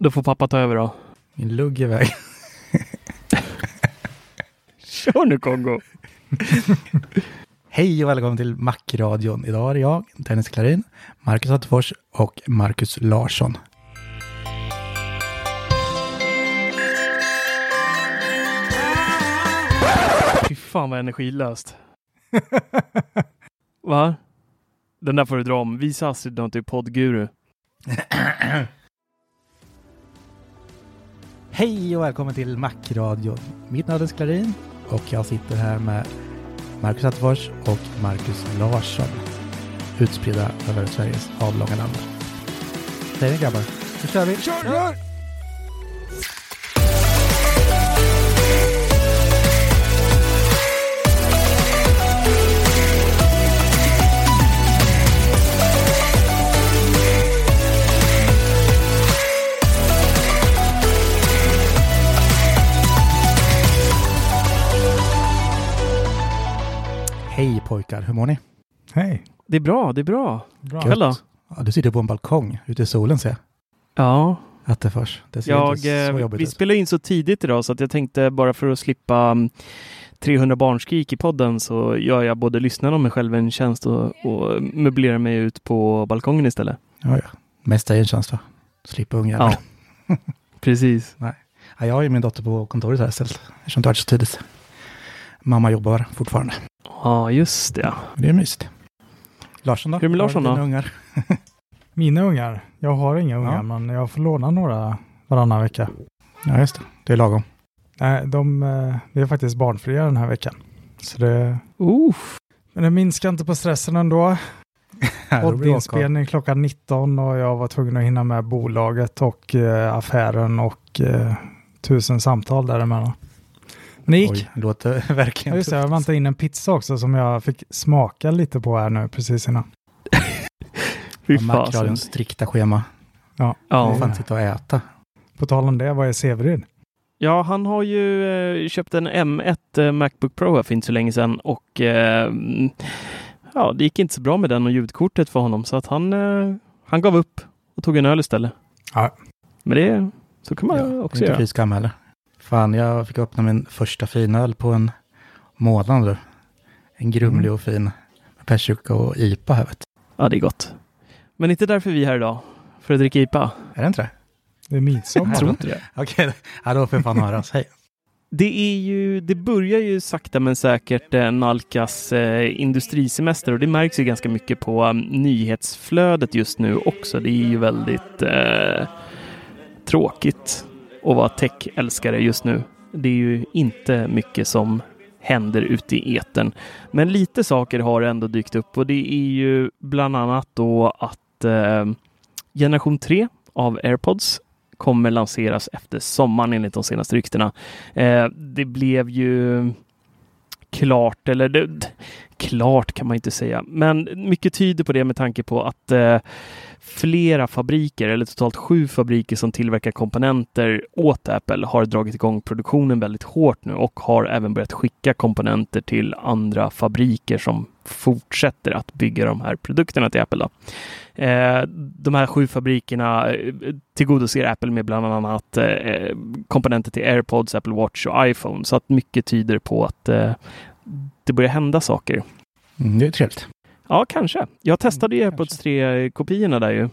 Då får pappa ta över då. Min lugg är iväg. Kör nu Kongo! Hej och välkommen till Macradion. Idag är det jag, Dennis Klarin, Marcus Attefors och Marcus Larsson. Fy fan vad energilöst. Va? Den där får du dra om. Visa Astrid något till poddguru. Hej och välkommen till Macradion. Mitt namn är Sklarin. Och jag sitter här med Marcus Attefors och Marcus Larsson. Utspridda över Sveriges avlånga land. Säger ni grabbar? Nu kör vi! Kör, Hej pojkar, hur mår ni? Hej. Det är bra, det är bra. Bra. Kul då. Ja, du sitter på en balkong ute i solen ser jag. Ja, Attefors. Det ser jag, inte så eh, jobbigt vi ut. spelar in så tidigt idag så att jag tänkte bara för att slippa mm, 300 barnskrik i podden så gör jag både lyssnarna och mig själv en tjänst och, och möblerar mig ut på balkongen istället. Ja, ja. Mest dig en tjänst va? Slippa ungjäveln. Ja. Precis. Ja, jag har ju min dotter på kontoret här istället. Eftersom det har varit så tidigt. Mamma jobbar fortfarande. Ja, just det. Det är mysigt. Larsson då? Hur är det med Larsson då? Ungar? Mina ungar. Jag har inga ungar, Ja. men jag får låna några varannan vecka. Ja, just det. Det är lagom. Nej, de, eh, vi är faktiskt barnfria den här veckan. Så det, Uh, men det minskar inte på stressen ändå. Poddinspelning klockan 19 och jag var tvungen att hinna med bolaget och eh, affären och eh, tusen samtal däremellan. Men det gick. Oj, det låter Ja, verkligen just det, jag väntade in en pizza också som jag fick smaka lite på här nu precis innan. fy Ja, fasen. Strikta schema. Ja, Ja. Ja. fan sitta och äta. på tal om det, vad är Severin? ja, han har ju eh, köpt en M1 eh, Macbook Pro här för inte så länge sedan och eh, ja, det gick inte så bra med den och ljudkortet för honom så att han, eh, han gav upp och tog en öl istället. Ja. Men det, så kan man Ja, också inte göra. fy skam heller. Fan, jag fick öppna min första finöl på en månad nu. En grumlig Mm. och fin med persika och IPA här vet. Ja, det är gott. Men inte därför vi är här idag. För att dricka IPA. Är det inte det? Det är midsommar. Jag tror inte det. Okej, ja, då får jag fan höras. Hej. Det är ju, det börjar ju sakta men säkert eh, nalkas eh, industrisemester och det märks ju ganska mycket på um, nyhetsflödet just nu också. Det är ju väldigt eh, tråkigt att vara tech-älskare just nu. Det är ju inte mycket som händer ute i etern. Men lite saker har ändå dykt upp och det är ju bland annat då att eh, generation 3 av AirPods kommer lanseras efter sommaren enligt de senaste ryktena. Eh, det blev ju klart, eller det, klart kan man inte säga, men mycket tyder på det med tanke på att eh, flera fabriker, eller totalt sju fabriker som tillverkar komponenter åt Apple har dragit igång produktionen väldigt hårt nu och har även börjat skicka komponenter till andra fabriker som fortsätter att bygga de här produkterna till Apple. Då. Eh, de här sju fabrikerna eh, tillgodoser Apple med bland annat eh, komponenter till AirPods, Apple Watch och iPhone. Så att mycket tyder på att det börjar hända saker. Mm, det är trevligt. Ja, kanske. Jag testade ju AirPods 3-kopiorna där ju.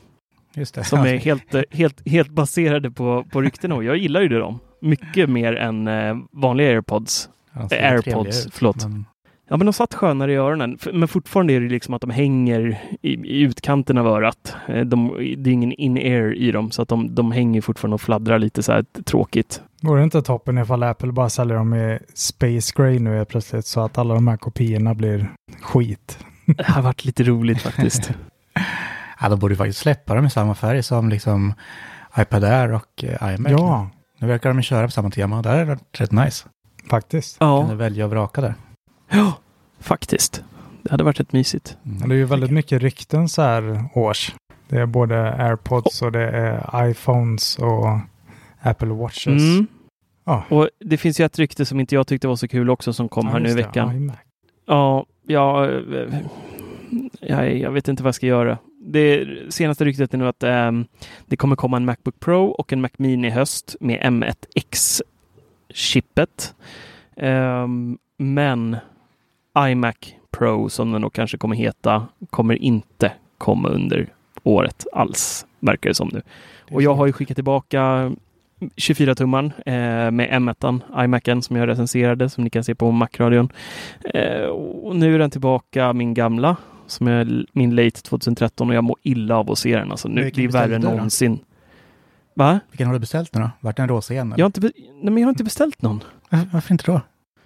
Just det. Som är helt, helt, helt baserade på, på ryktena och jag gillar ju det dem. Mycket mer än vanliga AirPods. Alltså, AirPods, förlåt. Men... Ja, men de satt skönare i öronen. Men fortfarande är det liksom att de hänger i, i utkanten av örat. Eh, de, det är ingen in-ear i dem, så att de, de hänger fortfarande och fladdrar lite så här tråkigt. Vore det inte toppen ifall Apple bara säljer dem i Space Gray nu är plötsligt så att alla de här kopiorna blir skit? Det har varit lite roligt faktiskt. ja, de borde faktiskt släppa dem i samma färg som liksom iPad Air och uh, iMac. Ja. Nu verkar de köra på samma tema. Det är rätt nice. Faktiskt. Ja. Kan du välja och vraka där. Ja, faktiskt. Det hade varit rätt mysigt. Mm. Det är ju väldigt mycket rykten så här års. Det är både AirPods och det är iPhones och Apple Watches. Mm. Ja. Och det finns ju ett rykte som inte jag tyckte var så kul också som kom ja, här nu i veckan. Ja, ja, ja, jag vet inte vad jag ska göra. Det senaste ryktet är nu att um, det kommer komma en Macbook Pro och en Mac Mini i höst med M1X-chippet. Um, ehm, men iMac Pro, som den då kanske kommer heta, kommer inte komma under året alls, verkar det som nu. Och jag har ju skickat tillbaka 24-tummaren eh, med M1, iMacen som jag recenserade, som ni kan se på Macradion. Eh, och nu är den tillbaka, min gamla, som är min late 2013 och jag mår illa av att se den. Alltså, nu, det är värre än någonsin. Va? Vilken har du beställt nu då? Vart den rosa igen? Jag har, inte nej, men jag har inte beställt någon. Varför inte då?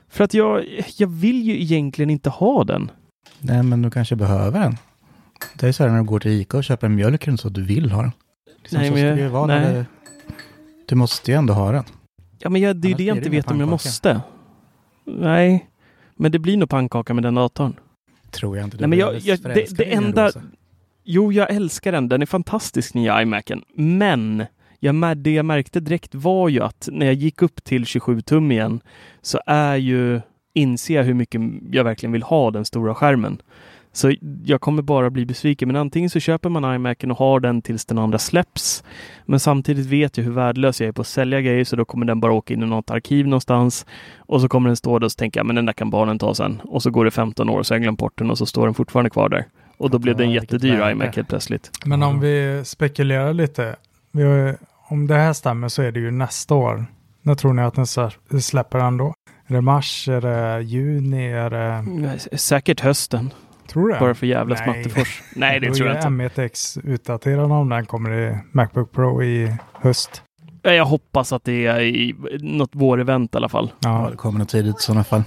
För att jag, jag vill ju egentligen inte ha den. Nej, men du kanske behöver den. Det är så här när du går till Ica och köper en mjölk så att du vill ha den. Liksom nej, men jag, det nej. Det, du måste ju ändå ha den. Ja, men jag, det är ju det jag inte vet om jag måste. Nej, men det blir nog pannkaka med den datorn. Tror jag inte. Nej, men jag, jag det, det enda... Jo, jag älskar den. Den är fantastisk, nya iMacen. Men jag, det jag märkte direkt var ju att när jag gick upp till 27 tum igen så är ju, inser jag hur mycket jag verkligen vill ha den stora skärmen. Så jag kommer bara bli besviken. Men antingen så köper man iMacen och har den tills den andra släpps. Men samtidigt vet jag hur värdelös jag är på att sälja grejer så då kommer den bara åka in i något arkiv någonstans. Och så kommer den stå där och så tänker jag men den där kan barnen ta sen. Och så går det 15 år så har jag glömt bort den och så står den fortfarande kvar där. Och då blev det en jättedyr iMac helt plötsligt. Men om vi spekulerar lite. Vi har, om det här stämmer så är det ju nästa år. När tror ni att den släpper den då? Är det mars? Är det juni? Är det... Säkert hösten. Tror du Bara för jävla smattefors. Nej, det tror jag inte. M1X utdaterad om den kommer i Macbook Pro i höst. Jag hoppas att det är i något vårevent i alla fall. Ja, det kommer något tidigt i sådana fall.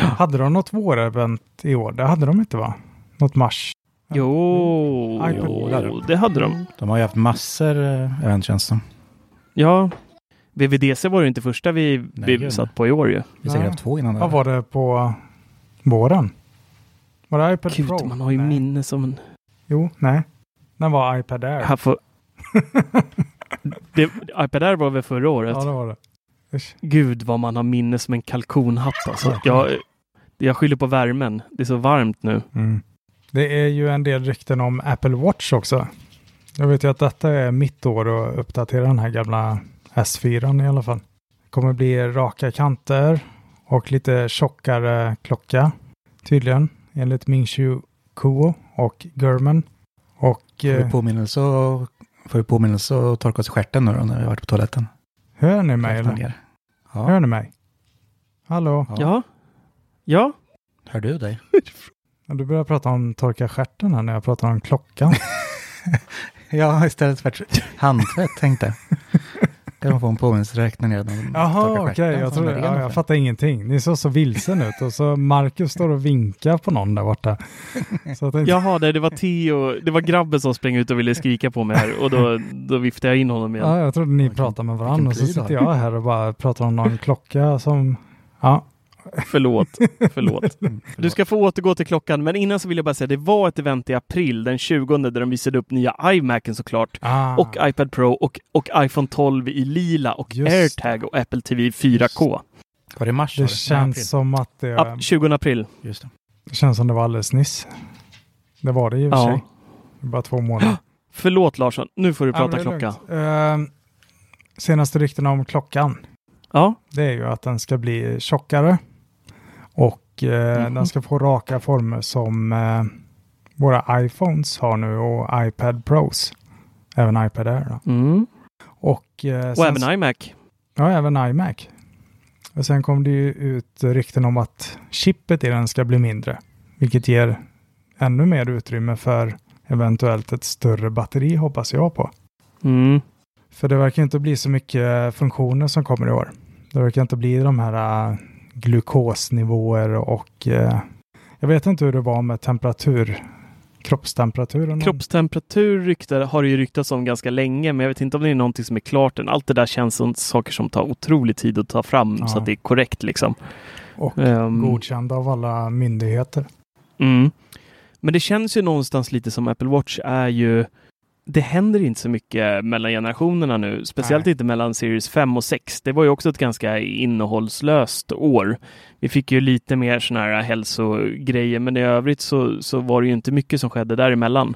Ja. Hade de något vårevent i år? Det hade de inte va? Något mars? Jo, mm. jo det hade de. De har ju haft massor uh, event känns det Ja. VVDC var ju inte första vi, Nej, vi satt på i år ju. Vi har haft två innan. Vad var det på våren? Var det iPad Gud, Pro? man har ju nej. minne som en... Jo, nej. När var iPad Air? Här får... det, iPad Air var väl förra året? Ja, det var det. Usch. Gud vad man har minne som en kalkonhatt alltså. Jag, jag skyller på värmen. Det är så varmt nu. Mm. Det är ju en del rykten om Apple Watch också. Jag vet ju att detta är mitt år att uppdatera den här gamla S4 i alla fall. Det kommer bli raka kanter och lite tjockare klocka tydligen enligt Mingshu Kuo och German. Och, får, vi eh, påminnelse och, får vi påminnelse och torka oss i stjärten nu då när vi har varit på toaletten? Hör ni mig eller? Ja. Hör ni mig? Hallå? Ja. Ja. Hör du dig? du börjar prata om torka stjärten här när jag pratar om klockan. ja, istället för handtvätt tänkte jag. Kan de få en påminnelseräkning Jaha, okej. Okay. Jag, tror, ja, jag fattar ingenting. Ni såg så vilsen ut och så Marcus står och vinkar på någon där borta. Så tänkte... Jaha, det, det var Tio, det var grabben som sprang ut och ville skrika på mig här och då, då viftade jag in honom igen. Ja, jag trodde ni pratade med varandra och så sitter jag här och bara pratar om någon klocka som, ja, Förlåt. Förlåt. Du ska få återgå till klockan, men innan så vill jag bara säga det var ett event i april den 20 där de visade upp nya iMacen såklart Ah, och iPad Pro och, och iPhone 12 i lila och Just AirTag och Apple TV 4K. Var det mars? det känns april. som att det, Ja, 20 april. Just det. det känns som det var alldeles nyss. Det var det i och för Ja. sig. Bara två månader. Förlåt Larsson, nu får du prata klocka. Eh, senaste ryktena om klockan. Ja, Det är ju att den ska bli tjockare. Och eh, Mhm. den ska få raka former som eh, våra iPhones har nu och iPad Pros. Även iPad Air. Mm. Och, eh, och även iMac. Ja, även iMac. Och sen kom det ju ut rykten om att chippet i den ska bli mindre. Vilket ger ännu mer utrymme för eventuellt ett större batteri hoppas jag på. Mm. För det verkar inte bli så mycket funktioner som kommer i år. Det verkar inte bli de här äh, glukosnivåer och äh, jag vet inte hur det var med temperatur, kroppstemperaturen. Kroppstemperatur ryktar, har det ju ryktats om ganska länge, men jag vet inte om det är någonting som är klart än. Allt det där känns som saker som tar otrolig tid att ta fram Ja. så att det är korrekt liksom. och Ehm, godkända av alla myndigheter. Mm. Men det känns ju någonstans lite som Apple Watch är ju det händer inte så mycket mellan generationerna nu, speciellt Nej. inte mellan Series 5 och 6. Det var ju också ett ganska innehållslöst år. Vi fick ju lite mer sådana här hälsogrejer, men i övrigt så, så var det ju inte mycket som skedde däremellan.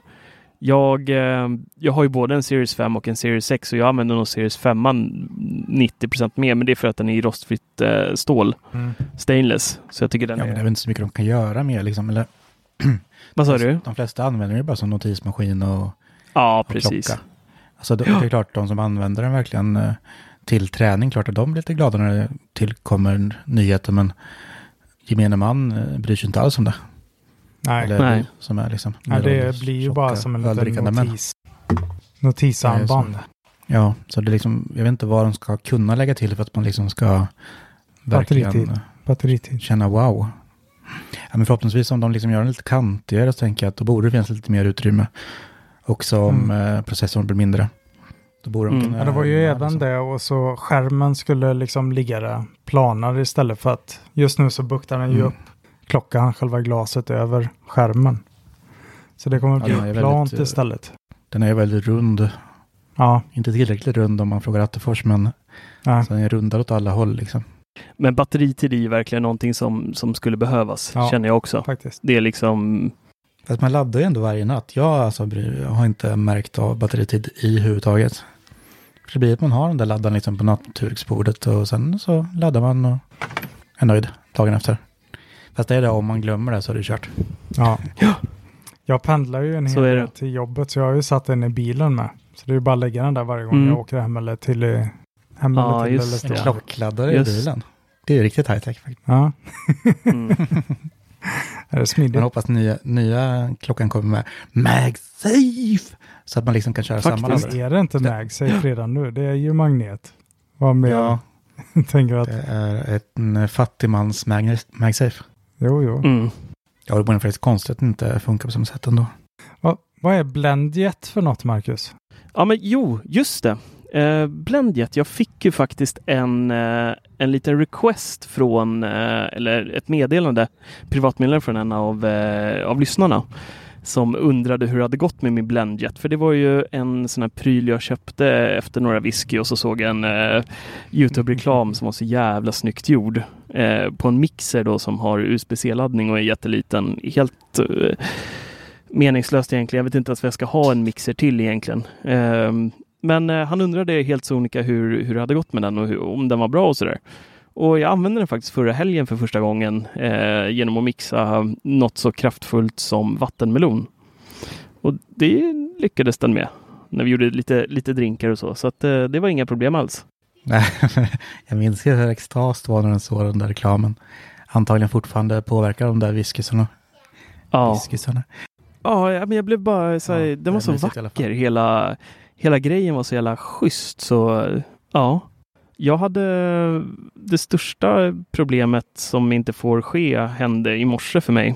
Jag, eh, jag har ju både en Series 5 och en Series 6 och jag använder nog Series 5 90% mer, men det är för att den är i rostfritt eh, stål, stainless. Så jag tycker den Ja, men det är är... väl inte så mycket de kan göra mer liksom. Eller, Vad sa du? De flesta använder det bara som notismaskin och, Ja, precis. klocka. Alltså det, det är klart, de som använder den verkligen eh, till träning, klart att de blir lite glada när det tillkommer nyheter, men gemene man eh, bryr sig inte alls om det. Nej, Eller Nej. som är liksom... ja, det blir ju bara som en liten notis. Notisarmband. Ja, så det är liksom, jag vet inte vad de ska kunna lägga till för att man liksom ska verkligen Batteritid. eh, Batteritid. känna wow. Ja, men förhoppningsvis om de liksom gör den lite kantigare så tänker jag att då borde det finnas lite mer utrymme. Också om eh, processorn blir mindre. Då borde de Mm. kunna... Ja, det var ju ja, även liksom. det och så skärmen skulle liksom ligga där planare istället för att just nu så buktar den ju Mm. upp klockan, själva glaset över skärmen. Så det kommer Ja, bli den är väldigt, plant eh, istället. Den är ju väldigt rund. Ja, Inte tillräckligt rund om man frågar Attefors, men ja. den är rundad åt alla håll liksom. Men batteritid är ju verkligen någonting som, som skulle behövas, Ja. känner jag också. faktiskt. Det är liksom, Fast man laddar ju ändå varje natt. Jag, alltså, har inte märkt av batteritid i huvudtaget. För det blir att man har den där laddaren liksom på nattduksbordet och sen så laddar man och är nöjd dagen efter. Fast det är det, om man glömmer det så är det kört. Ja. Jag pendlar ju en hel del till jobbet så jag har ju satt den i bilen med. Så det är ju bara att lägga den där varje gång Mm. jag åker hem eller till eh, hem Ja, eller till just eller det. Klockladdare Just. i bilen. Det är ju riktigt high-tech faktiskt. Ja, mm. är det smidigt? Man hoppas nya, nya klockan kommer med MagSafe. Så att man liksom kan köra Faktiskt. samma laddare. är det inte MagSafe redan nu? Det är ju magnet. Vad mer Ja, tänker att... det är ett- en fattigmans Mag- MagSafe. Jo, jo. Mm. Ja, det vore faktiskt konstigt att det inte funkar på samma sätt ändå. Vad, vad är Blendjet för något, Marcus? Ja, men jo, just det. Eh, Blendjet, jag fick ju faktiskt en, eh, en liten request från, eh, eller ett meddelande, privatmeddelande från en av, eh, av lyssnarna som undrade hur det hade gått med min Blendjet. För det var ju en sån här pryl jag köpte efter några whisky och så såg jag en eh, Youtube-reklam som var så jävla snyggt gjord. Eh, på en mixer då som har USB-C-laddning och är jätteliten. Helt eh, meningslöst egentligen. Jag vet inte ens vad jag ska ha en mixer till egentligen. Ehm, men eh, han undrade helt sonika hur, hur det hade gått med den och hur, om den var bra och sådär. Och jag använde den faktiskt förra helgen för första gången eh, genom att mixa något så kraftfullt som vattenmelon. Och det lyckades den med när vi gjorde lite, lite drinkar och så. Så att, eh, det var inga problem alls. Nej, jag minns hur extas det var när den såg den där reklamen. Antagligen fortfarande påverkar de där whiskysarna. Ja, Whiskysarna. ja men jag blev bara så här, Ja, den var så vacker. Hela, hela grejen var så jävla schysst. Så ja, jag hade det största problemet som inte får ske hände i morse för mig.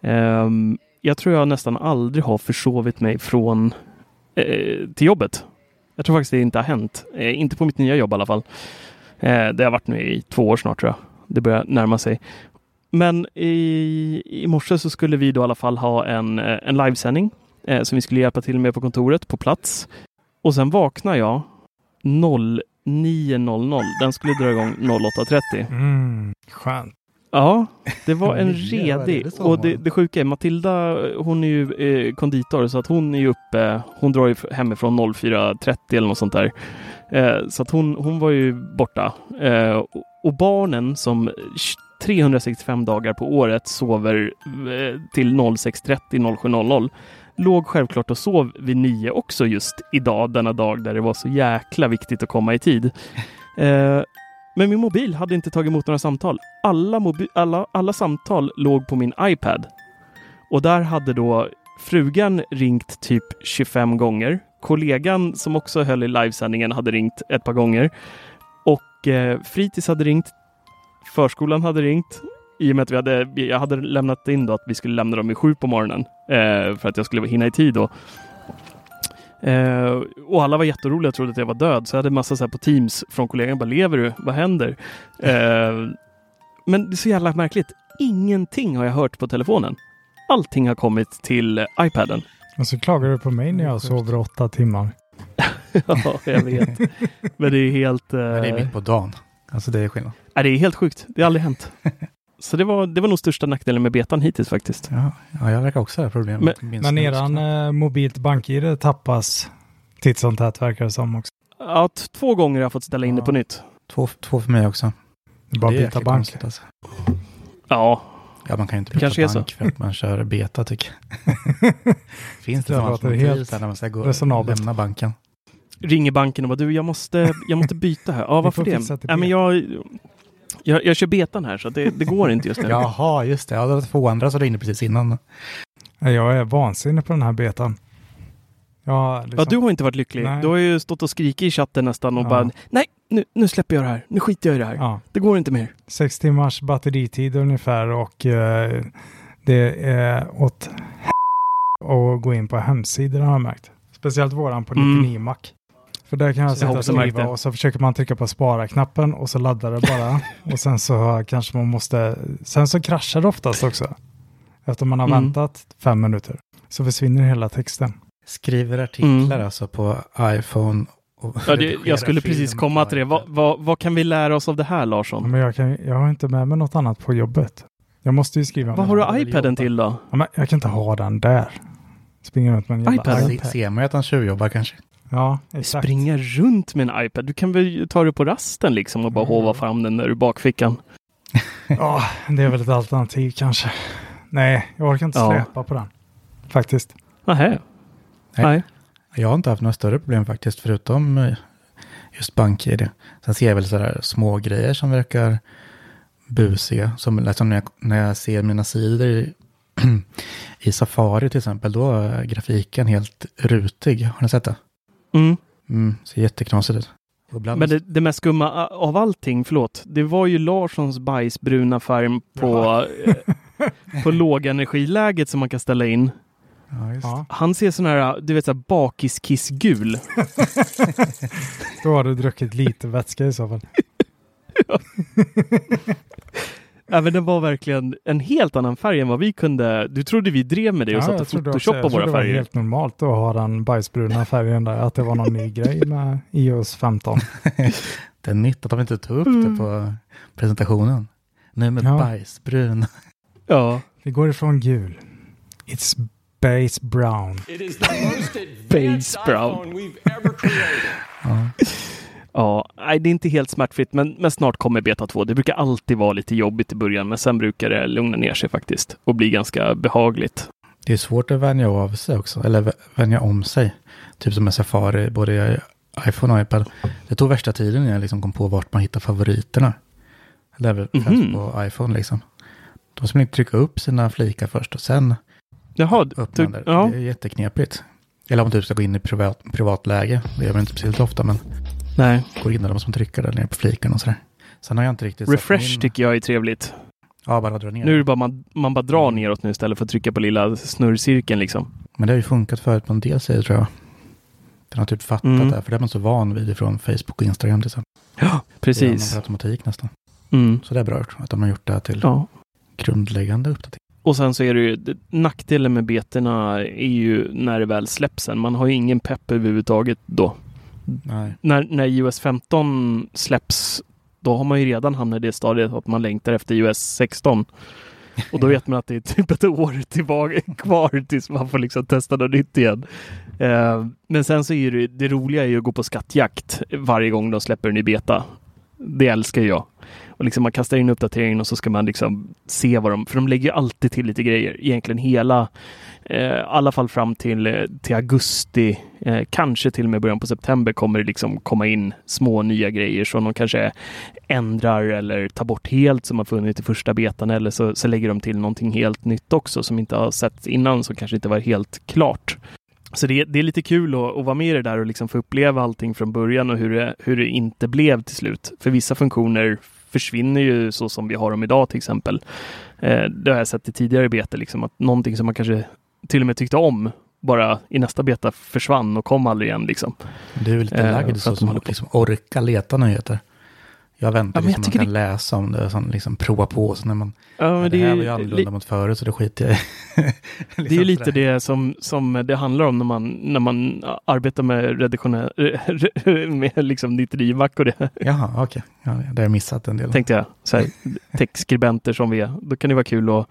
Ehm, jag tror jag nästan aldrig har försovit mig från eh, till jobbet. Jag tror faktiskt det inte har hänt. Eh, inte på mitt nya jobb i alla fall. Eh, det har varit nu i två år snart tror jag. det börjar närma sig. Men i, i morse så skulle vi då i alla fall ha en, eh, en livesändning eh, som vi skulle hjälpa till med på kontoret på plats. Och sen vaknar jag 09.00. Den skulle dra igång 08.30. Mm, skönt. Ja, det var en redig. Och det, det sjuka är Matilda, hon är ju eh, konditor så att hon är ju uppe, hon drar ju hemifrån 04.30 eller något sånt där. Eh, så att hon, hon var ju borta. Eh, och, och barnen som 365 dagar på året sover eh, till 06.30, 07.00 låg självklart och sov vid nio också just idag, denna dag där det var så jäkla viktigt att komma i tid. Eh, men min mobil hade inte tagit emot några samtal. Alla, alla, alla samtal låg på min iPad. Och där hade då frugan ringt typ 25 gånger. Kollegan som också höll i livesändningen hade ringt ett par gånger. Och eh, fritids hade ringt. Förskolan hade ringt. I och med att vi hade, jag hade lämnat in då att vi skulle lämna dem i sju på morgonen. Eh, för att jag skulle hinna i tid då. Eh, och alla var jätteroliga och trodde att jag var död. Så jag hade massa så här på Teams från kollegan. Bara, lever du? Vad händer? Eh, men det är så jävla märkligt. Ingenting har jag hört på telefonen. Allting har kommit till eh, iPaden. Och så klagar du på mig när jag sover åtta timmar. ja, jag vet. Men det är helt... Eh, Men det är mitt på dagen. Alltså det är skillnad. nej, det är helt sjukt. Det har aldrig hänt. Så det var, det var nog största nackdelen med betan hittills faktiskt. Ja, ja jag verkar också ha problem. Men- Men eran eh, mobilt bank-id tappas titt som tätt verkar det som också. Ja, två gånger har jag fått ställa in det Ja. på nytt. två, två för mig också. Det bara det byta bank. konstigt, Alltså. Ja, Ja, man kan ju inte Det byta bank för att man kör beta tycker jag. Finns det Det låter alternativ helt när man ska gå resonabelt. lämna banken? ringer banken och bara du, jag måste, jag måste byta här. Ja, varför det? Ja, men jag, jag, jag kör betan här så det, det går inte just nu. Jaha, just det. Ja, det var två andra som ringde precis innan. Jag är vansinnig på den här betan. Ja, liksom, Ja, du har inte varit lycklig. Nej. Du har ju stått och skrikit i chatten nästan och Ja. bara nej, nu, nu släpper jag det här. Nu skiter jag i det här. Ja, Det går inte mer. sex timmars batteritid ungefär och eh, det är åt att gå in på hemsidor har jag märkt. Speciellt våran på Mm. 99 Mac. För där kan jag sitta och skriva och så försöker man trycka på spara-knappen och så laddar det bara. och sen så kanske man måste, sen så kraschar det oftast också. Efter man har Mm. väntat fem minuter. Så försvinner hela texten. Skriver artiklar Mm. alltså på iPhone. Och Ja, det, jag skulle precis komma till det. Vad, iPad. vad, vad kan vi lära oss av det här Ja, Larsson? Men jag, kan, jag har inte med mig något annat på jobbet. Jag måste ju skriva. Vad har du iPaden till då? Ja, men jag kan inte ha den där. Springer runt med en jävla iPad? iPad. Se- Ser man ju att han tjuvjobbar kanske. Ja, exakt. Springa runt med en iPad. Du kan väl ta det på rasten liksom och bara Mm. hova fram den där ur bakfickan. Ja, det är väl ett alternativ kanske. Nej, jag orkar inte Ja. släpa på den. Faktiskt. Nähä. Nej. Nej. Jag har inte haft några större problem faktiskt, förutom eh, just bank-id. Sen ser jag väl sådär små grejer som verkar busiga. Som liksom när, jag, när jag ser mina sidor i, i Safari till exempel, då är grafiken helt rutig. Har ni sett det? Mm. Mm, ser jätteknasigt ut. Men det, det mest skumma av allting, förlåt, det var ju Larssons bajsbruna färg på, eh, på lågenergiläget som man kan ställa in. ja, just. Ja, Han ser sån här, du vet, så här bakiskissgul. då har du druckit lite vätska i så fall. Ja, men den var verkligen en helt annan färg än vad vi kunde. Du trodde vi drev med det och Ja, satt och trodde också- photoshoppade jag trodde våra det var färger. helt normalt att ha den bajsbruna färgen där. Att det var någon ny grej med iOS 15. Det är nytt att de inte tog upp det på presentationen. Nu med Ja. bajsbrun. Ja. Vi går ifrån gul. It's base brown. It is the most advanced brown. iPhone we've ever created. Ja. Ja, nej, det är inte helt smärtfritt, men, men snart kommer beta 2. Det brukar alltid vara lite jobbigt i början, men sen brukar det lugna ner sig faktiskt och bli ganska behagligt. Det är svårt att vänja av sig också, eller vä- vänja om sig. Typ som med Safari, både i iPhone och iPad. Det tog värsta tiden när jag liksom kom på vart man hittar favoriterna. Det är väl främst Mhm. på iPhone liksom. Då måste man inte trycka upp sina flikar först och sen Jaha, öppna där. ja. Det är jätteknepigt. Eller om man typ ska gå in i privat, privatläge. Det gör man inte speciellt ofta, men nej. går in där måste man trycka där nere på fliken och sådär. Sen har jag inte riktigt Refresh min- tycker jag är trevligt. Ja, bara dra ner. Nu är det bara man, man bara drar neråt nu istället för att trycka på lilla snurrcirkeln liksom. Men det har ju funkat förut på en del sidor tror jag. Den har typ fattat Mm. det, för det är man så van vid från Facebook och Instagram till exempel. Ja, Det precis. per automatik nästan. Mm. Så det är bra gjort att de har gjort det till Ja. grundläggande uppdatering. Och sen så är det ju det- nackdelen med betena är ju när det väl släpps sen. Man har ju ingen pepp överhuvudtaget då. Nej. När, när iOS 15 släpps, då har man ju redan hamnat i det stadiet att man längtar efter iOS 16. Och då vet man att det är typ ett år tillbaka, kvar tills man får liksom testa något nytt igen. Eh, men sen så är det, det roliga är ju att gå på skattjakt varje gång de släpper en ny beta. Det älskar jag. Och liksom man kastar in uppdateringen och så ska man liksom se vad de, för de lägger ju alltid till lite grejer. Egentligen hela, eh, i alla fall fram till, eh, till augusti, eh, kanske till och med början på september kommer det liksom komma in små nya grejer som de kanske ändrar eller tar bort helt som har funnits i första betan eller så, så lägger de till någonting helt nytt också som inte har setts innan som kanske inte var helt klart. Så det, det är lite kul att, att vara med i det där och liksom få uppleva allting från början och hur det, hur det inte blev till slut. För vissa funktioner försvinner ju så som vi har dem idag till exempel. Eh, det har jag sett i tidigare bete, liksom, att någonting som man kanske till och med tyckte om bara i nästa beta försvann och kom aldrig igen. Liksom. Det är lite Eh, lagd så att man liksom orkar leta nyheter. Jag väntar Ja, jag liksom man tycker kan det- läsa om det, sån, liksom prova på. Så när man, Ja, det, det, här var ju annorlunda li, mot förut så det skiter jag i. det är Liksom lite sådär. det som, som det handlar om när man, när man arbetar med redaktionell, med liksom 99 Mac och det. Jaha, okej. Ja, det har jag missat en del. tänkte jag. Så här, textskribenter som vi är. Då kan det vara kul att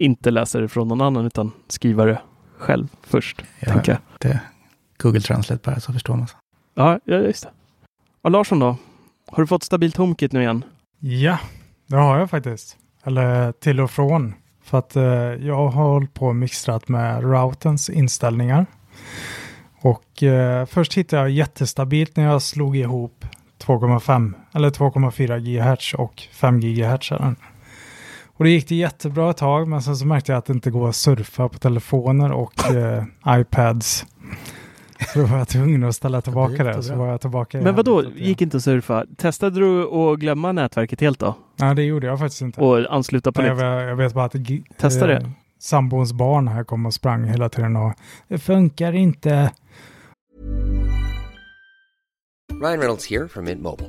inte läsa det från någon annan utan skriva det själv först. Ja, tänker jag. det, Google Translate bara så förstår man. Ja, ja, just det. Ja, Larsson då? Har du fått stabilt HomeKit nu igen? Ja, det har jag faktiskt. Eller till och från. För att eh, jag har hållit på och mixtrat med routens inställningar. Och eh, först hittade jag jättestabilt när jag slog ihop 2,5 eller 2,4 GHz och 5 GHz. Och det gick det jättebra ett tag, men sen så märkte jag att det inte går att surfa på telefoner och eh, iPads. Så då var jag tvungen att ställa tillbaka det. Så var jag tillbaka Men igen. vad då? gick inte att surfa? Testade du att glömma nätverket helt då? Nej, det gjorde jag faktiskt inte. Och ansluta på Nej, nytt? jag, vet- jag vet bara att Testa det. sambons barn här kom och sprang hela tiden och det funkar inte. Ryan Reynolds here from Mint Mobile.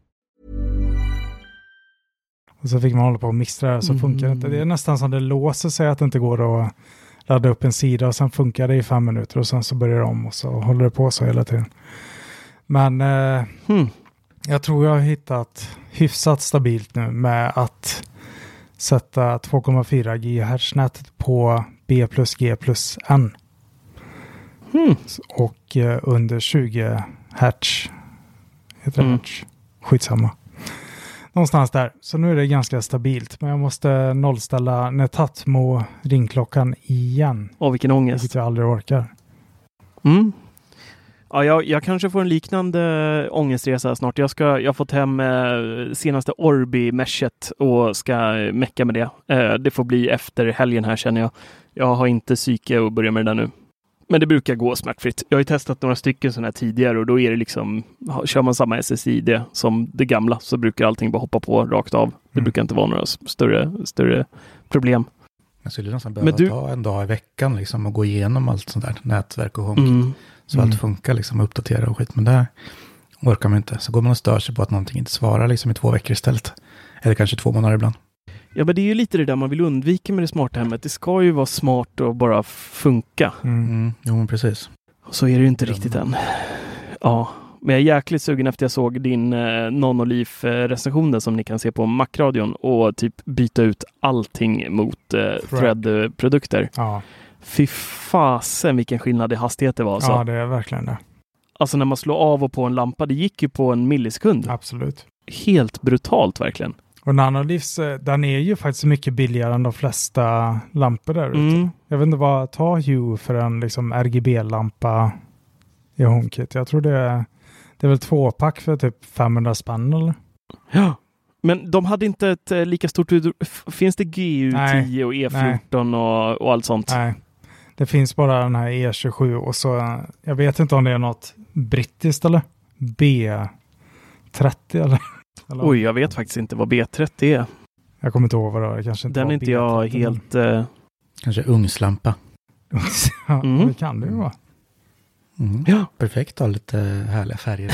Och så fick man hålla på och mixtra det så funkar det inte. Det är nästan som det låser sig att det inte går att ladda upp en sida och sen funkar det i fem minuter och sen så börjar det om och så håller det på så hela tiden. Men eh, Hmm. jag tror jag har hittat hyfsat stabilt nu med att sätta 2,4 GHz-nätet på B plus G plus N. Hmm. Och eh, under 20 Hertz. Heter det Mm. Hertz? Skitsamma. Någonstans där. Så nu är det ganska stabilt. Men jag måste nollställa Netatmo ringklockan igen. Åh, vilken ångest. Vilket jag aldrig orkar. Mm. Ja, jag, jag kanske får en liknande ångestresa snart. Jag, ska, jag har fått hem eh, senaste Orbi-meshet och ska eh, mecka med det. Eh, det får bli efter helgen här känner jag. Jag har inte psyke att börja med det där nu. Men det brukar gå smärtfritt. Jag har ju testat några stycken sådana här tidigare och då är det liksom, kör man samma SSID som det gamla så brukar allting bara hoppa på rakt av. Det Mm. brukar inte vara några större, större problem. Jag skulle nästan behöva du- ta en dag i veckan liksom och gå igenom allt sånt där, nätverk och HomeKit. Mm. Så Mm. allt funkar liksom, uppdatera och skit. Men det orkar man inte. Så går man och stör sig på att någonting inte svarar liksom i två veckor istället. Eller kanske två månader ibland. Ja, men det är ju lite det där man vill undvika med det smarta hemmet. Det ska ju vara smart och bara funka. Mm. Mm. Jo, men precis. Och så är det ju inte riktigt än. Ja, Men jag är jäkligt sugen efter jag såg din eh, non-Leaf-recensionen som ni kan se på Macradion och typ byta ut allting mot eh, Thread-produkter. Ja. Fy fasen vilken skillnad i hastighet det var. Alltså. ja, det är verkligen det. alltså när man slår av och på en lampa, det gick ju på en millisekund. Absolut. Helt brutalt verkligen. Och Nanolivs, eh, den är ju faktiskt mycket billigare än de flesta lampor där ute. Mm. Jag vet inte vad tar Hue för en liksom RGB-lampa i HomeKit. Jag tror det är, det är väl tvåpack för typ 500 spänn eller? Ja. Men de hade inte ett eh, lika stort... Finns det GU10 Nej. och E14 och, och allt sånt? Nej, det finns bara den här E27 och så, jag vet inte om det är något brittiskt eller? B30 eller? Eller? Oj, jag vet faktiskt inte vad B30 är. Jag kommer inte ihåg vad det var. Det kanske inte Den är inte jag B30, helt... Eh, Kanske ugnslampa. men- ja, Mm. det kan det ju vara. Mm. Ja. Perfekt att ha lite härliga färger.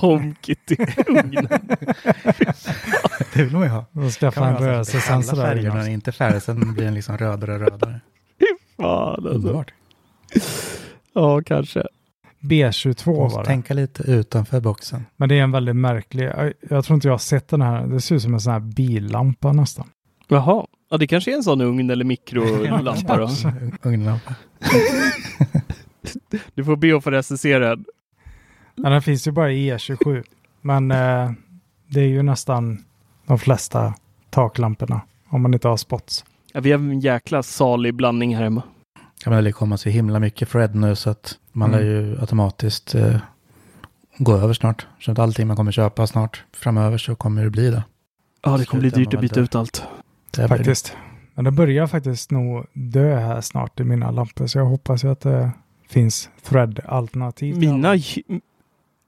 HomeKit i ugnen. det vill man ju ha. Och skaffa en rörelsesensor Alla där färger inne när också. den inte är färdig, sen blir den liksom rödare och rödare. Fan alltså. Underbart. Ja, kanske. B22 Måste var det. tänka lite utanför boxen. Men det är en väldigt märklig, jag, tror inte jag har sett den här, det ser ut som en sån här billampa nästan. Jaha. Ja, det kanske är en sån ugn eller mikrolampa då. Ugnlampa. Du får be att få recensera den. Den finns ju bara i E27. Men eh, det är ju nästan de flesta taklamporna. Om man inte har spots. Ja, vi har en jäkla salig blandning här hemma. Ja, men det kommer så himla mycket Fred nu så att man Mm. lär ju automatiskt eh, gå över snart. Så att allting man kommer köpa snart framöver så kommer det bli det. Ja, det kommer bli dyrt att byta väl ut allt. det. Faktiskt. Men det börjar faktiskt nog dö här snart i mina lampor. Så jag hoppas ju att det finns thread-alternativ. Mina...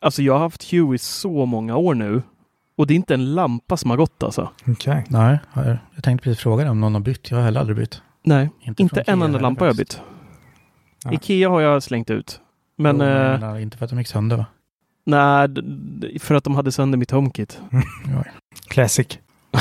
Alltså jag har haft Hue i så många år nu. Och det är inte en lampa som har gått alltså. Okej. Nej, jag, jag tänkte precis fråga dig om någon har bytt. Jag har heller aldrig bytt. Nej, Inte, inte en enda lampa har jag bytt. Ja. Ikea har jag slängt ut. Men Jo, eh, jag menar, inte för att de gick sönder va? nej, för att de hade sönder mitt HomeKit. Classic.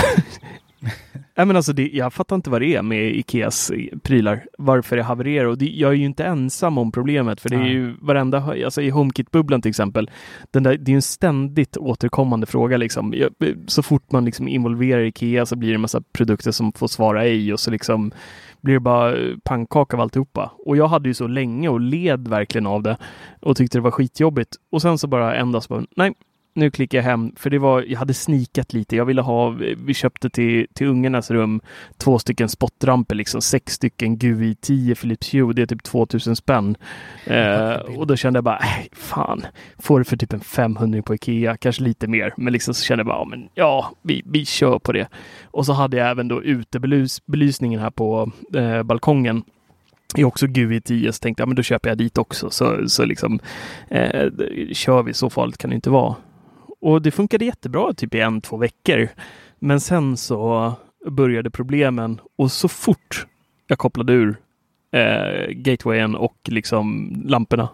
Nej men alltså det, jag fattar inte vad det är med Ikeas eh, prylar. Varför det havererar. Och det, jag är ju inte ensam om problemet. För det är Nej. ju varenda, alltså i HomeKit-bubblan till exempel. Den där, det är ju en ständigt återkommande fråga liksom. Jag, så fort man liksom involverar Ikea så blir det en massa produkter som får svara ej och så liksom blir det bara eh, pannkaka av alltihopa. Och jag hade ju så länge och led verkligen av det och tyckte det var skitjobbigt. Och sen så bara en dag så bara, nej, nu klickar jag hem, för det var, jag hade snikat lite. Jag ville ha, vi köpte till, till ungarnas rum två stycken spotramper, liksom sex stycken GUI 10 Philips Hue, det är typ 2000 spänn. Eh, och då kände jag bara, äh, fan, får det för typ en 500 på Ikea, kanske lite mer. Men liksom så kände jag bara, ja, men ja, vi, vi kör på det. Och så hade jag även då utebelysningen här på eh, balkongen är också GUI 10 så tänkte jag men då köper jag dit också så, så liksom eh, kör vi så farligt kan det inte vara. Och det funkade jättebra typ i en, två veckor. Men sen så började problemen och så fort jag kopplade ur eh, gatewayen och liksom lamporna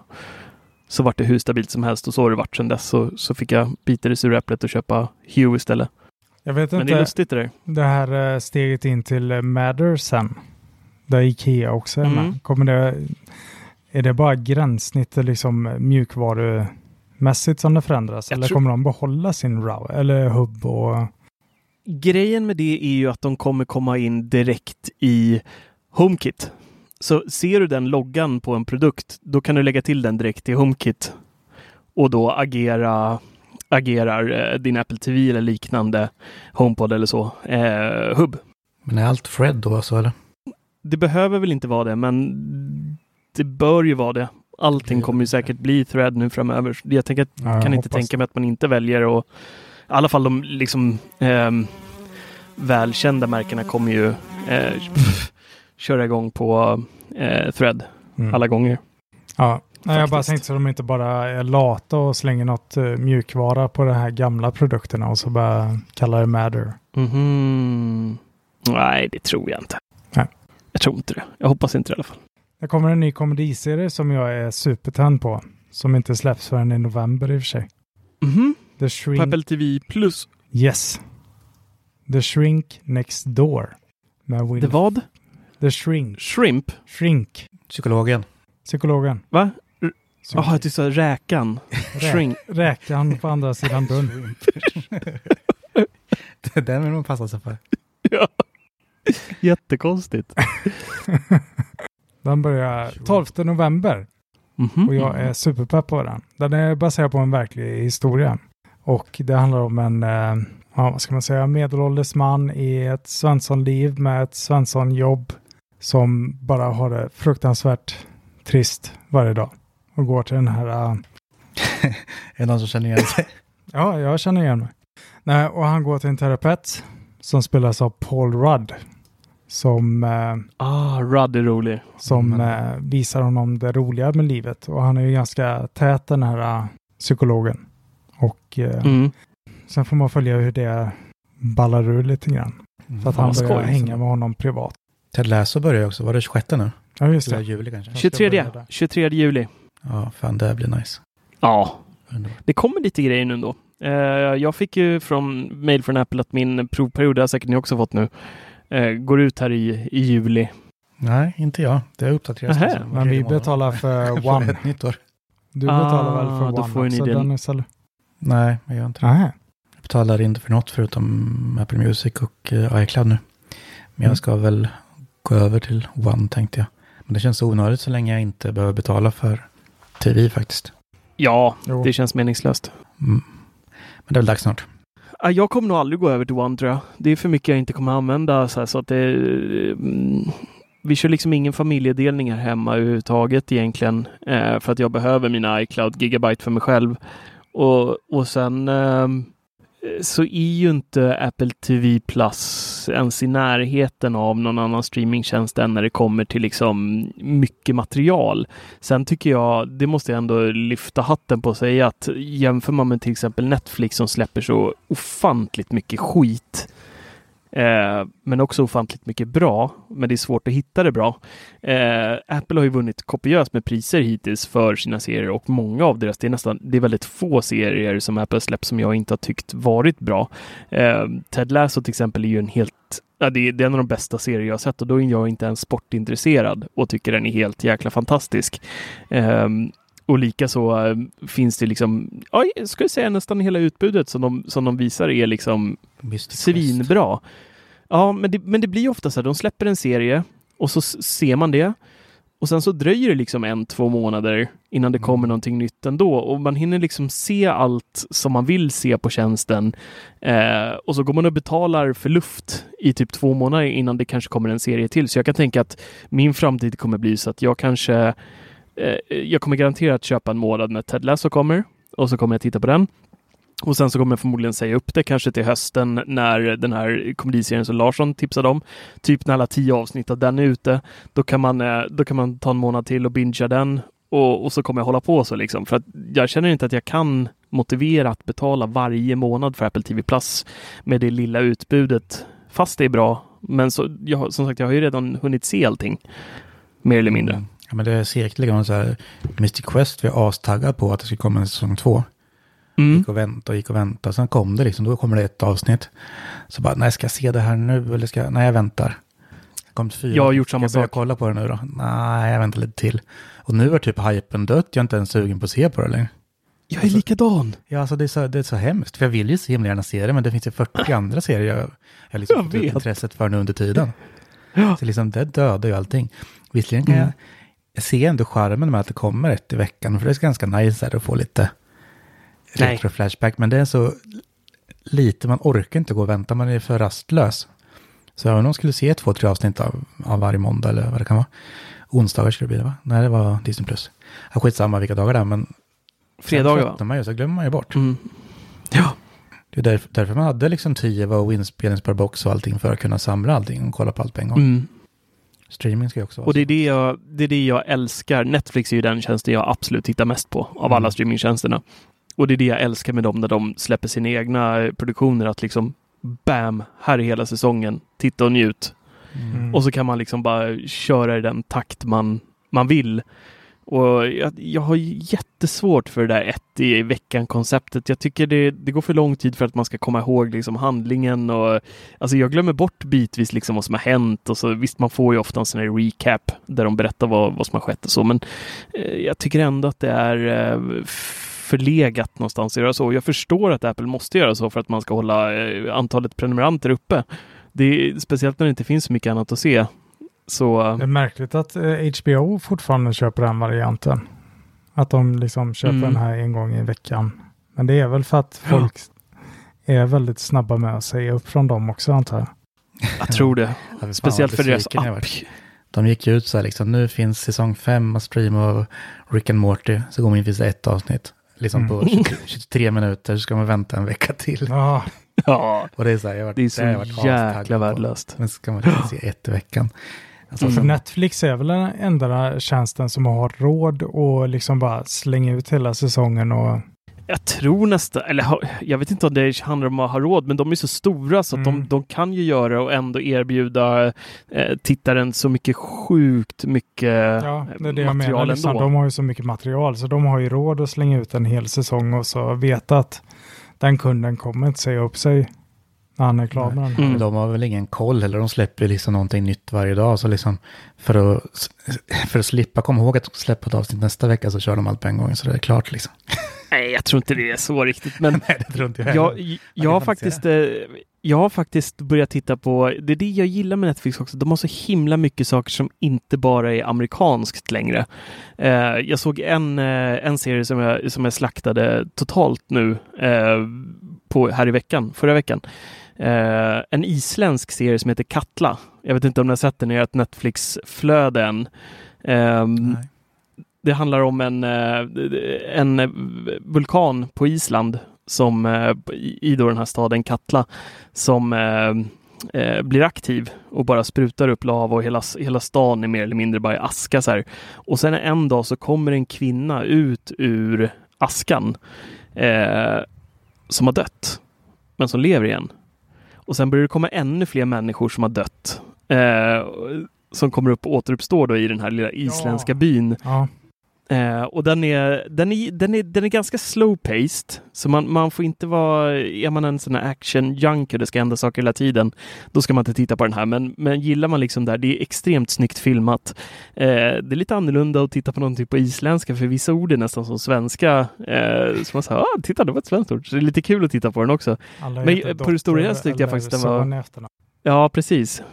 så vart det hur stabilt som helst och så har det varit sedan dess. Så, så fick jag bita det sura äpplet och köpa Hue istället. Jag vet Men det är inte, lustigt det där. det här eh, steget in till eh, Matter sen. Där Ikea också är med. Mm. Kommer det, är det bara gränssnittet liksom mjukvarumässigt som det förändras? Jag eller tror- kommer de behålla sin RAW eller hubb och... Grejen med det är ju att de kommer komma in direkt i HomeKit. Så ser du den loggan på en produkt, då kan du lägga till den direkt i HomeKit och då agera agerar eh, din Apple TV eller liknande HomePod eller så, eh, hubb. Men är allt Fred då så eller? Det behöver väl inte vara det, men det bör ju vara det. Allting kommer ju säkert bli thread nu framöver. Jag tänker att Ja, jag kan inte tänka mig att man inte väljer och i alla fall de liksom ehm, välkända märkena kommer ju eh, köra igång på eh, thread Mm. alla gånger. Ja, Nej, jag bara tänkte så de inte bara är lata och slänger något eh, mjukvara på de här gamla produkterna och så bara kallar det Matter. Mhm. Nej, det tror jag inte. Nej. Jag tror inte det. Jag hoppas inte det i alla fall. Det kommer en ny komediserie som jag är supertänd på. Som inte släpps förrän i november i och för sig. Mhm. The På Shrink... Apple TV Plus. Yes. The Shrink Next Door. Med Will... Det vad? The Shrink. Shrimp? Shrink. Psykologen. Psykologen. Va? Jaha, du sa räkan. Shrink. Räkan på andra sidan dörren. Den vill man passa sig för. Ja. Jättekonstigt. Den börjar 12 november Mhm. och jag är superpepp på den. Den är baserad på en verklig historia. Och det handlar om en, eh, ja, vad ska man säga, medelålders man i ett Svenssonliv med ett Svenssonjobb som bara har det fruktansvärt trist varje dag. Och går till den här eh, Är det någon som känner igen sig? Ja, jag känner igen mig. Nej, och han går till en terapeut som spelas av Paul Rudd. Som, eh, Ah, Rudd är rolig. som Mm. eh, visar honom det roliga med livet. Och han är ju ganska tät den här eh, psykologen. Och eh, Mm. sen får man följa hur det ballar ur lite grann. Så att han börjar skoj. hänga med honom privat. Ted Lasso börjar ju också. Var det 26 nu? Ja, just det. juli kanske? 23, 23 juli. Ja, fan det blir nice. Ja, det kommer lite grejer nu ändå. Eh, jag fick ju från mail från Apple att min provperiod, det har säkert ni också fått nu, eh, går ut här i, i juli. Nej, inte jag. Det har uppdaterats. Var Men vi betalar för One. ett nytt år. Du betalar väl Ah, för då One får också, den. Dennis? Eller? Nej, jag gör inte det. Nej. Jag betalar inte för något förutom Apple Music och uh, iCloud nu. Men Mm. jag ska väl gå över till One tänkte jag. Men det känns onödigt så länge jag inte behöver betala för TV faktiskt. Ja, Jo. det känns meningslöst. Mm. Men det är väl dags snart. Jag kommer nog aldrig gå över till One tror jag. Det är för mycket jag inte kommer använda så, här, så att det... Mm, vi kör liksom ingen familjedelning här hemma överhuvudtaget egentligen. Eh, för att jag behöver mina iCloud gigabyte för mig själv. Och, och sen eh, så är ju inte Apple TV Plus ens i närheten av någon annan streamingtjänst än när det kommer till liksom mycket material. Sen tycker jag, det måste jag ändå lyfta hatten på och säga att jämför man med till exempel Netflix som släpper så ofantligt mycket skit Eh, men också ofantligt mycket bra. Men det är svårt att hitta det bra. Eh, Apple har ju vunnit kopiöst med priser hittills för sina serier och många av deras, det är nästan, det är väldigt få serier som Apple släppt som jag inte har tyckt varit bra. Eh, Ted Lasso till exempel är ju en helt Ja, det, är, det är en av de bästa serier jag har sett och då är jag inte ens sportintresserad och tycker den är helt jäkla fantastisk. Eh, och likaså uh, finns det liksom, ja, jag skulle säga nästan hela utbudet som de, som de visar är liksom Mystic svinbra. Ja, men det, men det blir ofta så här, de släpper en serie och så ser man det och sen så dröjer det liksom en, två månader innan det kommer någonting nytt ändå och man hinner liksom se allt som man vill se på tjänsten eh, och så går man och betalar för luft i typ två månader innan det kanske kommer en serie till. Så jag kan tänka att min framtid kommer bli så att jag kanske eh, jag kommer garanterat köpa en månad när Ted Lasso kommer och så kommer jag titta på den. Och sen så kommer jag förmodligen säga upp det kanske till hösten när den här komediserien som Larsson tipsade om, typ när alla tio avsnitt av den är ute, då kan man, eh, då kan man ta en månad till och bingea den och, och så kommer jag hålla på så liksom. För att jag känner inte att jag kan motivera att betala varje månad för Apple TV Plus med det lilla utbudet, fast det är bra. Men så, jag, som sagt, jag har ju redan hunnit se allting, mer eller mindre. Ja, men det är säkerligen så här, Mystic Quest vi är astaggad på att det ska komma en säsong två. Mm. Gick och väntade och gick och väntade. Sen kom det liksom, då kommer det ett avsnitt. Så bara, nej ska jag se det här nu eller ska jag, nej jag väntar. Det kom fyra. Jag har gjort Ska samma jag börja sak. kolla på det nu då? Nej, jag väntar lite till. Och nu är typ hypen dött, jag är inte ens sugen på att se på det längre. Jag är likadan. Ja, alltså det är, så, det är så hemskt. För jag vill ju så himla gärna se det, men det finns ju 40 andra serier jag, jag liksom Jag fått intresset för nu under tiden. Ja. Så liksom det dödar ju allting. Visserligen kan Mm. jag, jag ser ändå charmen med att det kommer ett i veckan, för det är ganska nice att få lite retro-flashback, men det är så lite, man orkar inte gå och vänta, man är för rastlös. Så även om man skulle se två, tre avsnitt av, av varje måndag eller vad det kan vara, onsdagar skulle det bli va? Nej, det var Disney+. Plus. Ja, skitsamma vilka dagar det är, men Fredagar va? man ju, så glömmer man ju bort. Mm. Ja. Det är därför, därför man hade liksom tio och inspelningsbar box och allting för att kunna samla allting och kolla på allt på en gång. Mm. Streaming ska ju också vara Och det är det, jag, det är det jag älskar. Netflix är ju den tjänsten jag absolut tittar mest på av alla Mm. streamingtjänsterna. Och det är det jag älskar med dem när de släpper sina egna produktioner. Att liksom bam, här är hela säsongen. Titta och njut. Mm. Och så kan man liksom bara köra i den takt man, man vill. Och jag, jag har jättesvårt för det där ett i veckan-konceptet. Jag tycker det, det går för lång tid för att man ska komma ihåg liksom handlingen och alltså jag glömmer bort bitvis liksom vad som har hänt och så visst, man får ju ofta en sån här recap där de berättar vad, vad som har skett och så, men eh, jag tycker ändå att det är eh, förlegat någonstans att göra så. Jag förstår att Apple måste göra så för att man ska hålla eh, antalet prenumeranter uppe. Det är, speciellt när det inte finns så mycket annat att se. Så, det är märkligt att HBO fortfarande köper den varianten. Att de liksom köper mm. den här en gång i veckan. Men det är väl för att folk ja. är väldigt snabba med att säga upp från dem också antar jag. Jag tror det. Ja, Speciellt för deras app. De gick ut så här liksom, nu finns säsong fem att streama av Rick and Morty. Så går man in finns ett avsnitt. Liksom mm. på 23, 23 minuter så ska man vänta en vecka till. Ja. ja. Och det är så här, jag varit, det är så det jäkla värdelöst. Men ska man liksom se ett i veckan. Alltså, mm. Netflix är väl den enda tjänsten som har råd att liksom bara slänga ut hela säsongen och jag tror nästan, eller jag vet inte om det handlar om att ha råd, men de är så stora så att mm. de, de kan ju göra och ändå erbjuda eh, tittaren så mycket sjukt mycket ja, det är det jag menar, liksom. De har ju så mycket material så de har ju råd att slänga ut en hel säsong och så veta att den kunden kommer inte säga upp sig när han är klar med den. Mm. De har väl ingen koll eller de släpper liksom någonting nytt varje dag. Så liksom för att, för att slippa komma ihåg att de släpper ett avsnitt nästa vecka så kör de allt på en gång så det är klart liksom. Nej, jag tror inte det är så riktigt. Men Nej, det tror inte jag, jag, jag, har faktiskt, eh, jag har faktiskt börjat titta på, det är det jag gillar med Netflix också, de har så himla mycket saker som inte bara är amerikanskt längre. Eh, jag såg en, eh, en serie som jag, som jag slaktade totalt nu på, här i veckan, förra veckan. En isländsk serie som heter Katla. Jag vet inte om ni har sett den i ert Netflix-flöde än. Um, det handlar om en, eh, en vulkan på Island som eh, i då den här staden Katla som eh, blir aktiv och bara sprutar upp lava och hela, hela stan är mer eller mindre bara i aska så här. Och sen en dag så kommer en kvinna ut ur askan eh, som har dött, men som lever igen. Och sen börjar det komma ännu fler människor som har dött. Eh, som kommer upp och återuppstår då i den här lilla isländska ja. byn. Ja. Eh, och den är, den, är, den, är, den är ganska slow-paced, så man, man får inte vara, är man en sån här action-junkie, det ska hända saker hela tiden, då ska man inte titta på den här. Men, men gillar man liksom där, det är extremt snyggt filmat. Eh, det är lite annorlunda att titta på någonting på isländska, för vissa ord är nästan som svenska. Eh, så man säger, ah, titta, det var ett svenskt ord. Så det är lite kul att titta på den också. Alla men på det stora hela tyckte jag faktiskt den var... Ja, precis.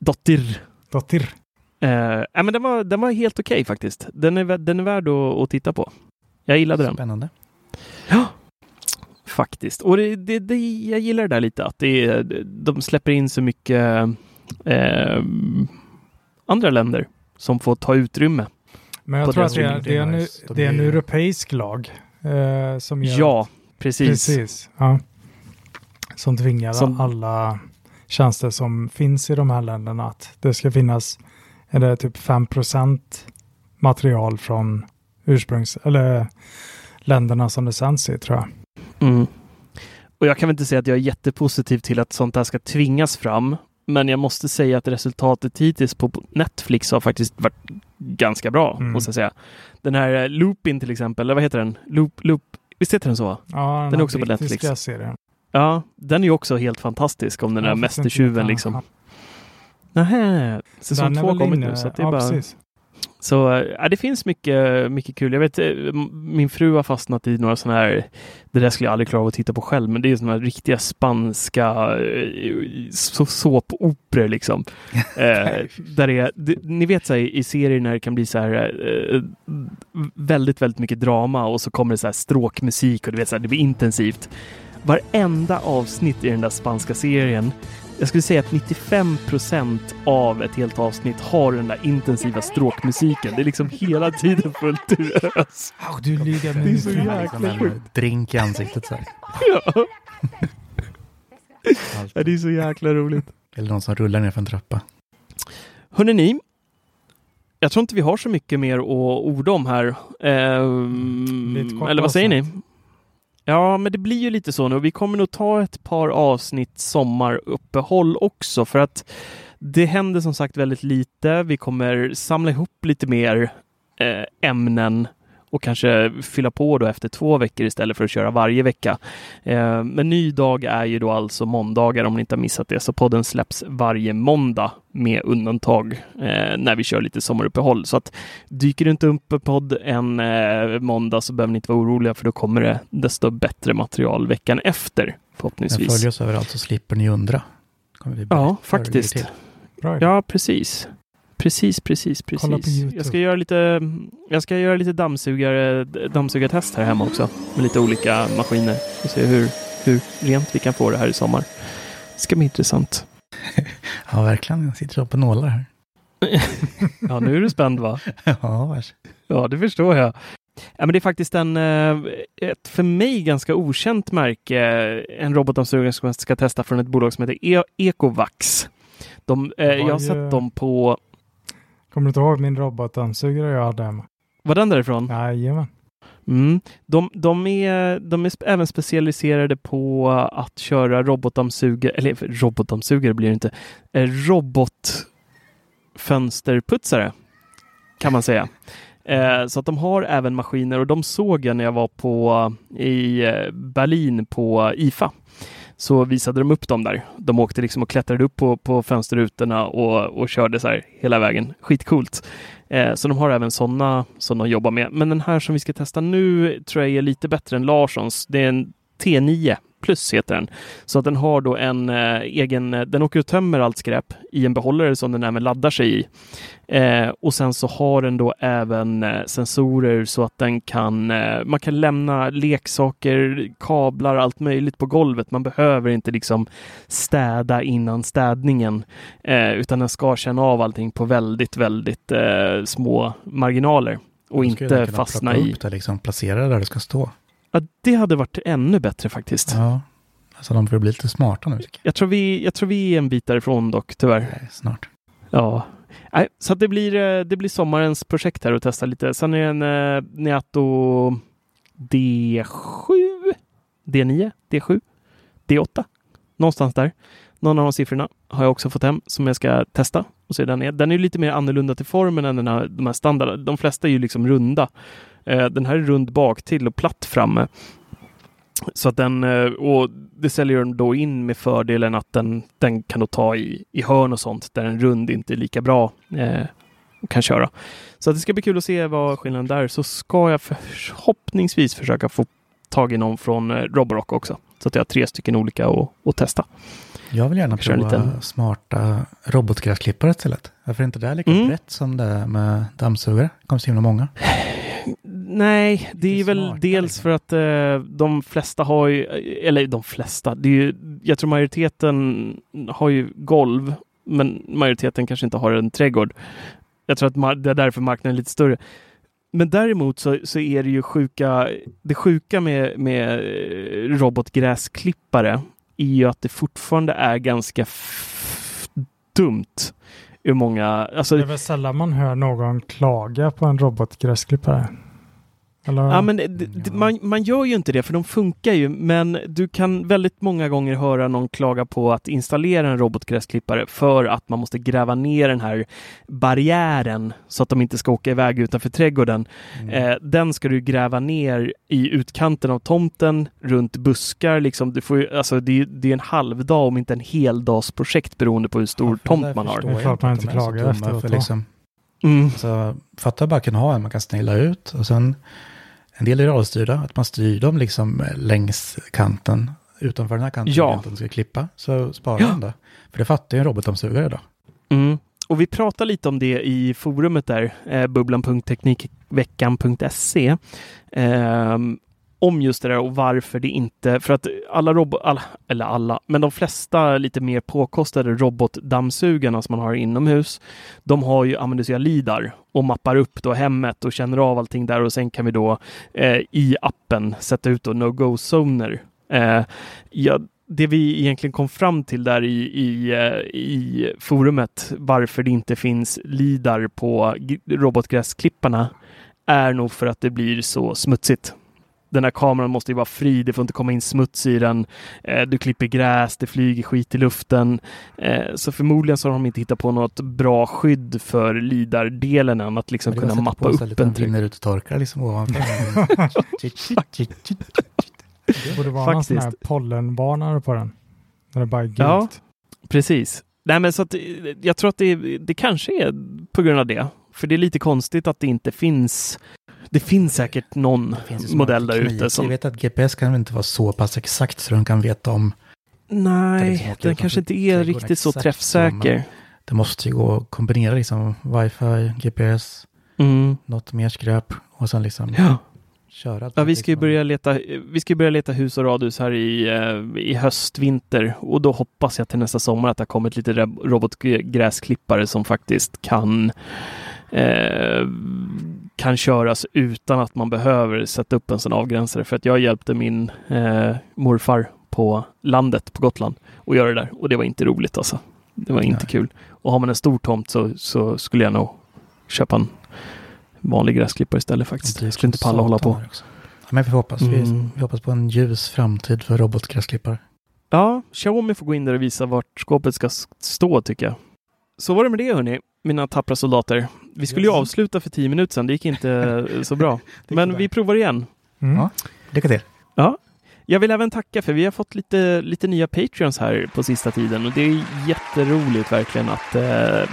Dottir. Dottir. Uh, men den, var, den var helt okej okay, faktiskt. Den är, den är värd att, att titta på. Jag gillade den. Spännande. Ja, faktiskt. Och det, det, det, jag gillar det där lite, att det, de släpper in så mycket eh, andra länder som får ta utrymme. Men jag tror att det är, det, är en, det är en europeisk lag. Eh, som gör ja, precis. precis ja. Som tvingar som, alla tjänster som finns i de här länderna att det ska finnas är det typ 5% material från ursprungs eller länderna som det sänds i tror jag. Mm. Och jag kan väl inte säga att jag är jättepositiv till att sånt här ska tvingas fram. Men jag måste säga att resultatet hittills på Netflix har faktiskt varit ganska bra, mm. måste jag säga. Den här eh, Loopin till exempel, eller vad heter den? Loop, Loop, visst heter den så? Ja, den, den är också på Netflix. Serien. Ja, den är ju också helt fantastisk om den där mästertjuven liksom. Nähä, säsong två har kommit nu. Så det är ja, bara... Precis. Så ja, det finns mycket, mycket kul. Jag vet, eh, min fru har fastnat i några sådana här, det där skulle jag aldrig klara av att titta på själv, men det är sådana här riktiga spanska eh, såpoperor liksom. eh, där är, ni vet så här, i serier när det kan bli så här eh, väldigt, väldigt mycket drama och så kommer det så här stråkmusik och du vet så här, det blir intensivt. Varenda avsnitt i den där spanska serien jag skulle säga att 95 procent av ett helt avsnitt har den där intensiva stråkmusiken. Det är liksom hela tiden fullt ös. Oh, du ligger med det är så jäkla sjukt. Drink i ansiktet så här. Ja. det är så jäkla roligt. Eller någon som rullar ner för en trappa. Hörrni ni, jag tror inte vi har så mycket mer att orda om här. Eh, eller vad säger ni? Ja, men det blir ju lite så nu. Vi kommer nog ta ett par avsnitt sommaruppehåll också för att det händer som sagt väldigt lite. Vi kommer samla ihop lite mer eh, ämnen och kanske fylla på då efter två veckor istället för att köra varje vecka. Eh, men ny dag är ju då alltså måndagar om ni inte har missat det, så podden släpps varje måndag med undantag eh, när vi kör lite sommaruppehåll. Så att dyker det inte upp en podd en eh, måndag så behöver ni inte vara oroliga för då kommer det desto bättre material veckan efter förhoppningsvis. Följer oss överallt så slipper ni undra. ja, faktiskt. Ja, precis. Precis, precis, precis. Jag ska göra lite, jag ska göra lite dammsugare, dammsugartest här hemma också med lite olika maskiner och se hur, hur rent vi kan få det här i sommar. Det ska bli intressant. ja, verkligen. Jag sitter på nålar här. ja, nu är du spänd va? ja, vars. Ja, det förstår jag. Ja, men det är faktiskt en, eh, ett för mig ganska okänt märke, en robotdammsugare som jag ska testa från ett bolag som heter e Ecovax. De, eh, jag har sett dem på Kommer du inte ihåg min robotdammsugare jag hade hemma? Var den därifrån? Jajamän. Mm. De, de, är, de är även specialiserade på att köra robotdammsugare, eller robotdammsugare blir det inte, eh, robotfönsterputsare kan man säga. Eh, så att de har även maskiner och de såg jag när jag var på i eh, Berlin på IFA så visade de upp dem där. De åkte liksom och klättrade upp på, på fönsterrutorna och, och körde så här hela vägen. Skitcoolt. Eh, så de har även sådana som de jobbar med. Men den här som vi ska testa nu tror jag är lite bättre än Larssons. Det är en T9 plus heter den. Så att den har då en eh, egen, eh, den åker och tömmer allt skräp i en behållare som den även laddar sig i. Eh, och sen så har den då även eh, sensorer så att den kan, eh, man kan lämna leksaker, kablar, allt möjligt på golvet. Man behöver inte liksom städa innan städningen, eh, utan den ska känna av allting på väldigt, väldigt små marginaler och inte fastna i. Upp det, liksom, placera det där det ska stå. Ja, det hade varit ännu bättre faktiskt. Ja, alltså de får bli lite smarta nu. Jag tror, vi, jag tror vi är en bit därifrån dock, tyvärr. Nej, snart. Ja, Nej, så det blir, eh, det blir sommarens projekt här att testa lite. Sen är det en uh, Neato D7, D9, D7, D8. Någonstans där. Någon av de siffrorna har jag också fått hem som jag ska testa och se den är. Den är lite mer annorlunda till formen än den här, de här standarda. De flesta är ju liksom runda. Eh, den här är rund bak till och platt framme. Så att den, eh, och det säljer de då in med fördelen att den, den kan då ta i, i hörn och sånt där en rund inte är lika bra eh, kan köra. Så att det ska bli kul att se vad skillnaden där så ska jag förhoppningsvis försöka få tag i någon från eh, Roborock också. Så att jag har tre stycken olika att testa. Jag vill gärna prova liten... smarta robotgräsklippare istället. Varför är inte det lika mm. brett som det är med dammsugare? Det kommer så himla många. Nej, det är väl smarta, dels liksom. för att eh, de flesta har ju, eller de flesta, det är ju, jag tror majoriteten har ju golv, men majoriteten kanske inte har en trädgård. Jag tror att det är därför marknaden är lite större. Men däremot så, så är det ju sjuka, det sjuka med, med robotgräsklippare är ju att det fortfarande är ganska dumt ur många... Alltså, det är väl sällan man hör någon klaga på en robotgräsklippare. Eller? Ja, men det, man, man gör ju inte det, för de funkar ju, men du kan väldigt många gånger höra någon klaga på att installera en robotgräsklippare för att man måste gräva ner den här barriären så att de inte ska åka iväg utanför trädgården. Mm. Eh, den ska du gräva ner i utkanten av tomten, runt buskar. Liksom. Du får, alltså, det, det är en halvdag, om inte en heldagsprojekt beroende på hur stor ja, tomt man har. Det är klart man inte klagar efteråt. Liksom, mm. så, fatta bara kunna ha en man kan snilla ut och sen en del är radiostyrda, att man styr dem liksom längs kanten, utanför den här kanten, ja. kanten ska klippa, så sparar ja. man det. För det fattar ju en robotdammsugare då. Mm. Och vi pratar lite om det i forumet där, eh, bubblan.teknikveckan.se. Eh, om just det där och varför det inte, för att alla robot, alla, eller alla, men de flesta lite mer påkostade robotdammsugarna som man har inomhus, de har ju använder sig av LIDAR och mappar upp då hemmet och känner av allting där och sen kan vi då eh, i appen sätta ut då no-go-zoner. Eh, ja, det vi egentligen kom fram till där i, i, eh, i forumet, varför det inte finns LIDAR på robotgräsklipparna, är nog för att det blir så smutsigt den här kameran måste ju vara fri, det får inte komma in smuts i den. Eh, du klipper gräs, det flyger skit i luften. Eh, så förmodligen så har de inte hittat på något bra skydd för lidardelen än att liksom kunna mappa upp en tryck. ut och torkar liksom ovanför. det borde vara Faktiskt. någon sån här pollenvarnare på den. När det bara är gult. Ja, precis. Nej, men så att, jag tror att det, det kanske är på grund av det. För det är lite konstigt att det inte finns det finns säkert någon finns modell där ute. Som... Jag vet att GPS kan inte vara så pass exakt så de kan veta om... Nej, liksom den kanske inte är riktigt så träffsäker. Så, det måste ju gå att kombinera liksom wifi, GPS, mm. något mer skräp och sen liksom ja. köra. Ja, vi ska ju liksom- börja leta, vi ska börja leta hus och radhus här i, eh, i höst, vinter och då hoppas jag till nästa sommar att det har kommit lite robotgräsklippare som faktiskt kan eh, kan köras utan att man behöver sätta upp en sån avgränsare. För att jag hjälpte min eh, morfar på landet på Gotland och göra det där och det var inte roligt alltså. Det var inte Nej. kul. Och har man en stor tomt så, så skulle jag nog köpa en vanlig gräsklippare istället faktiskt. Jag skulle inte palla hålla på. Men vi hoppas, mm. vi, vi hoppas på en ljus framtid för robotgräsklippare. Ja, Xiaomi får gå in där och visa vart skåpet ska stå tycker jag. Så var det med det hörni mina tappra soldater. Vi skulle ju avsluta för tio minuter sedan, det gick inte så bra. Men vi provar igen. Mm. Ja, lycka till. Ja. Jag vill även tacka för vi har fått lite, lite nya Patreons här på sista tiden och det är jätteroligt verkligen att eh,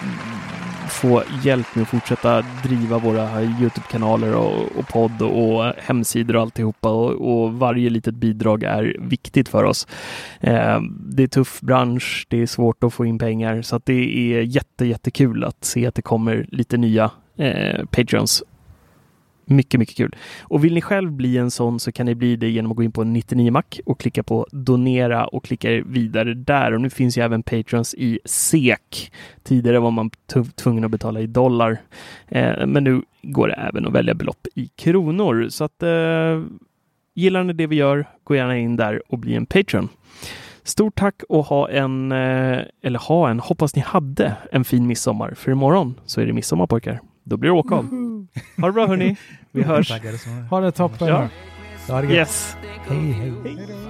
få hjälp med att fortsätta driva våra Youtube-kanaler och, och podd och hemsidor och alltihopa och, och varje litet bidrag är viktigt för oss. Eh, det är tuff bransch, det är svårt att få in pengar så att det är jätte, jättekul att se att det kommer lite nya eh, Patreons mycket, mycket kul. Och vill ni själv bli en sån så kan ni bli det genom att gå in på 99 Mac och klicka på donera och klicka vidare där. Och nu finns ju även Patrons i SEK. Tidigare var man tvungen att betala i dollar, eh, men nu går det även att välja belopp i kronor. Så att eh, gillar ni det vi gör, gå gärna in där och bli en Patreon. Stort tack och ha en, eh, eller ha en, hoppas ni hade en fin midsommar. För imorgon så är det midsommar pojkar. Då blir det åka av. Ha det bra hörni. Vi hörs. Ha det toppen. Ja. Yes. Hej, hej. hej.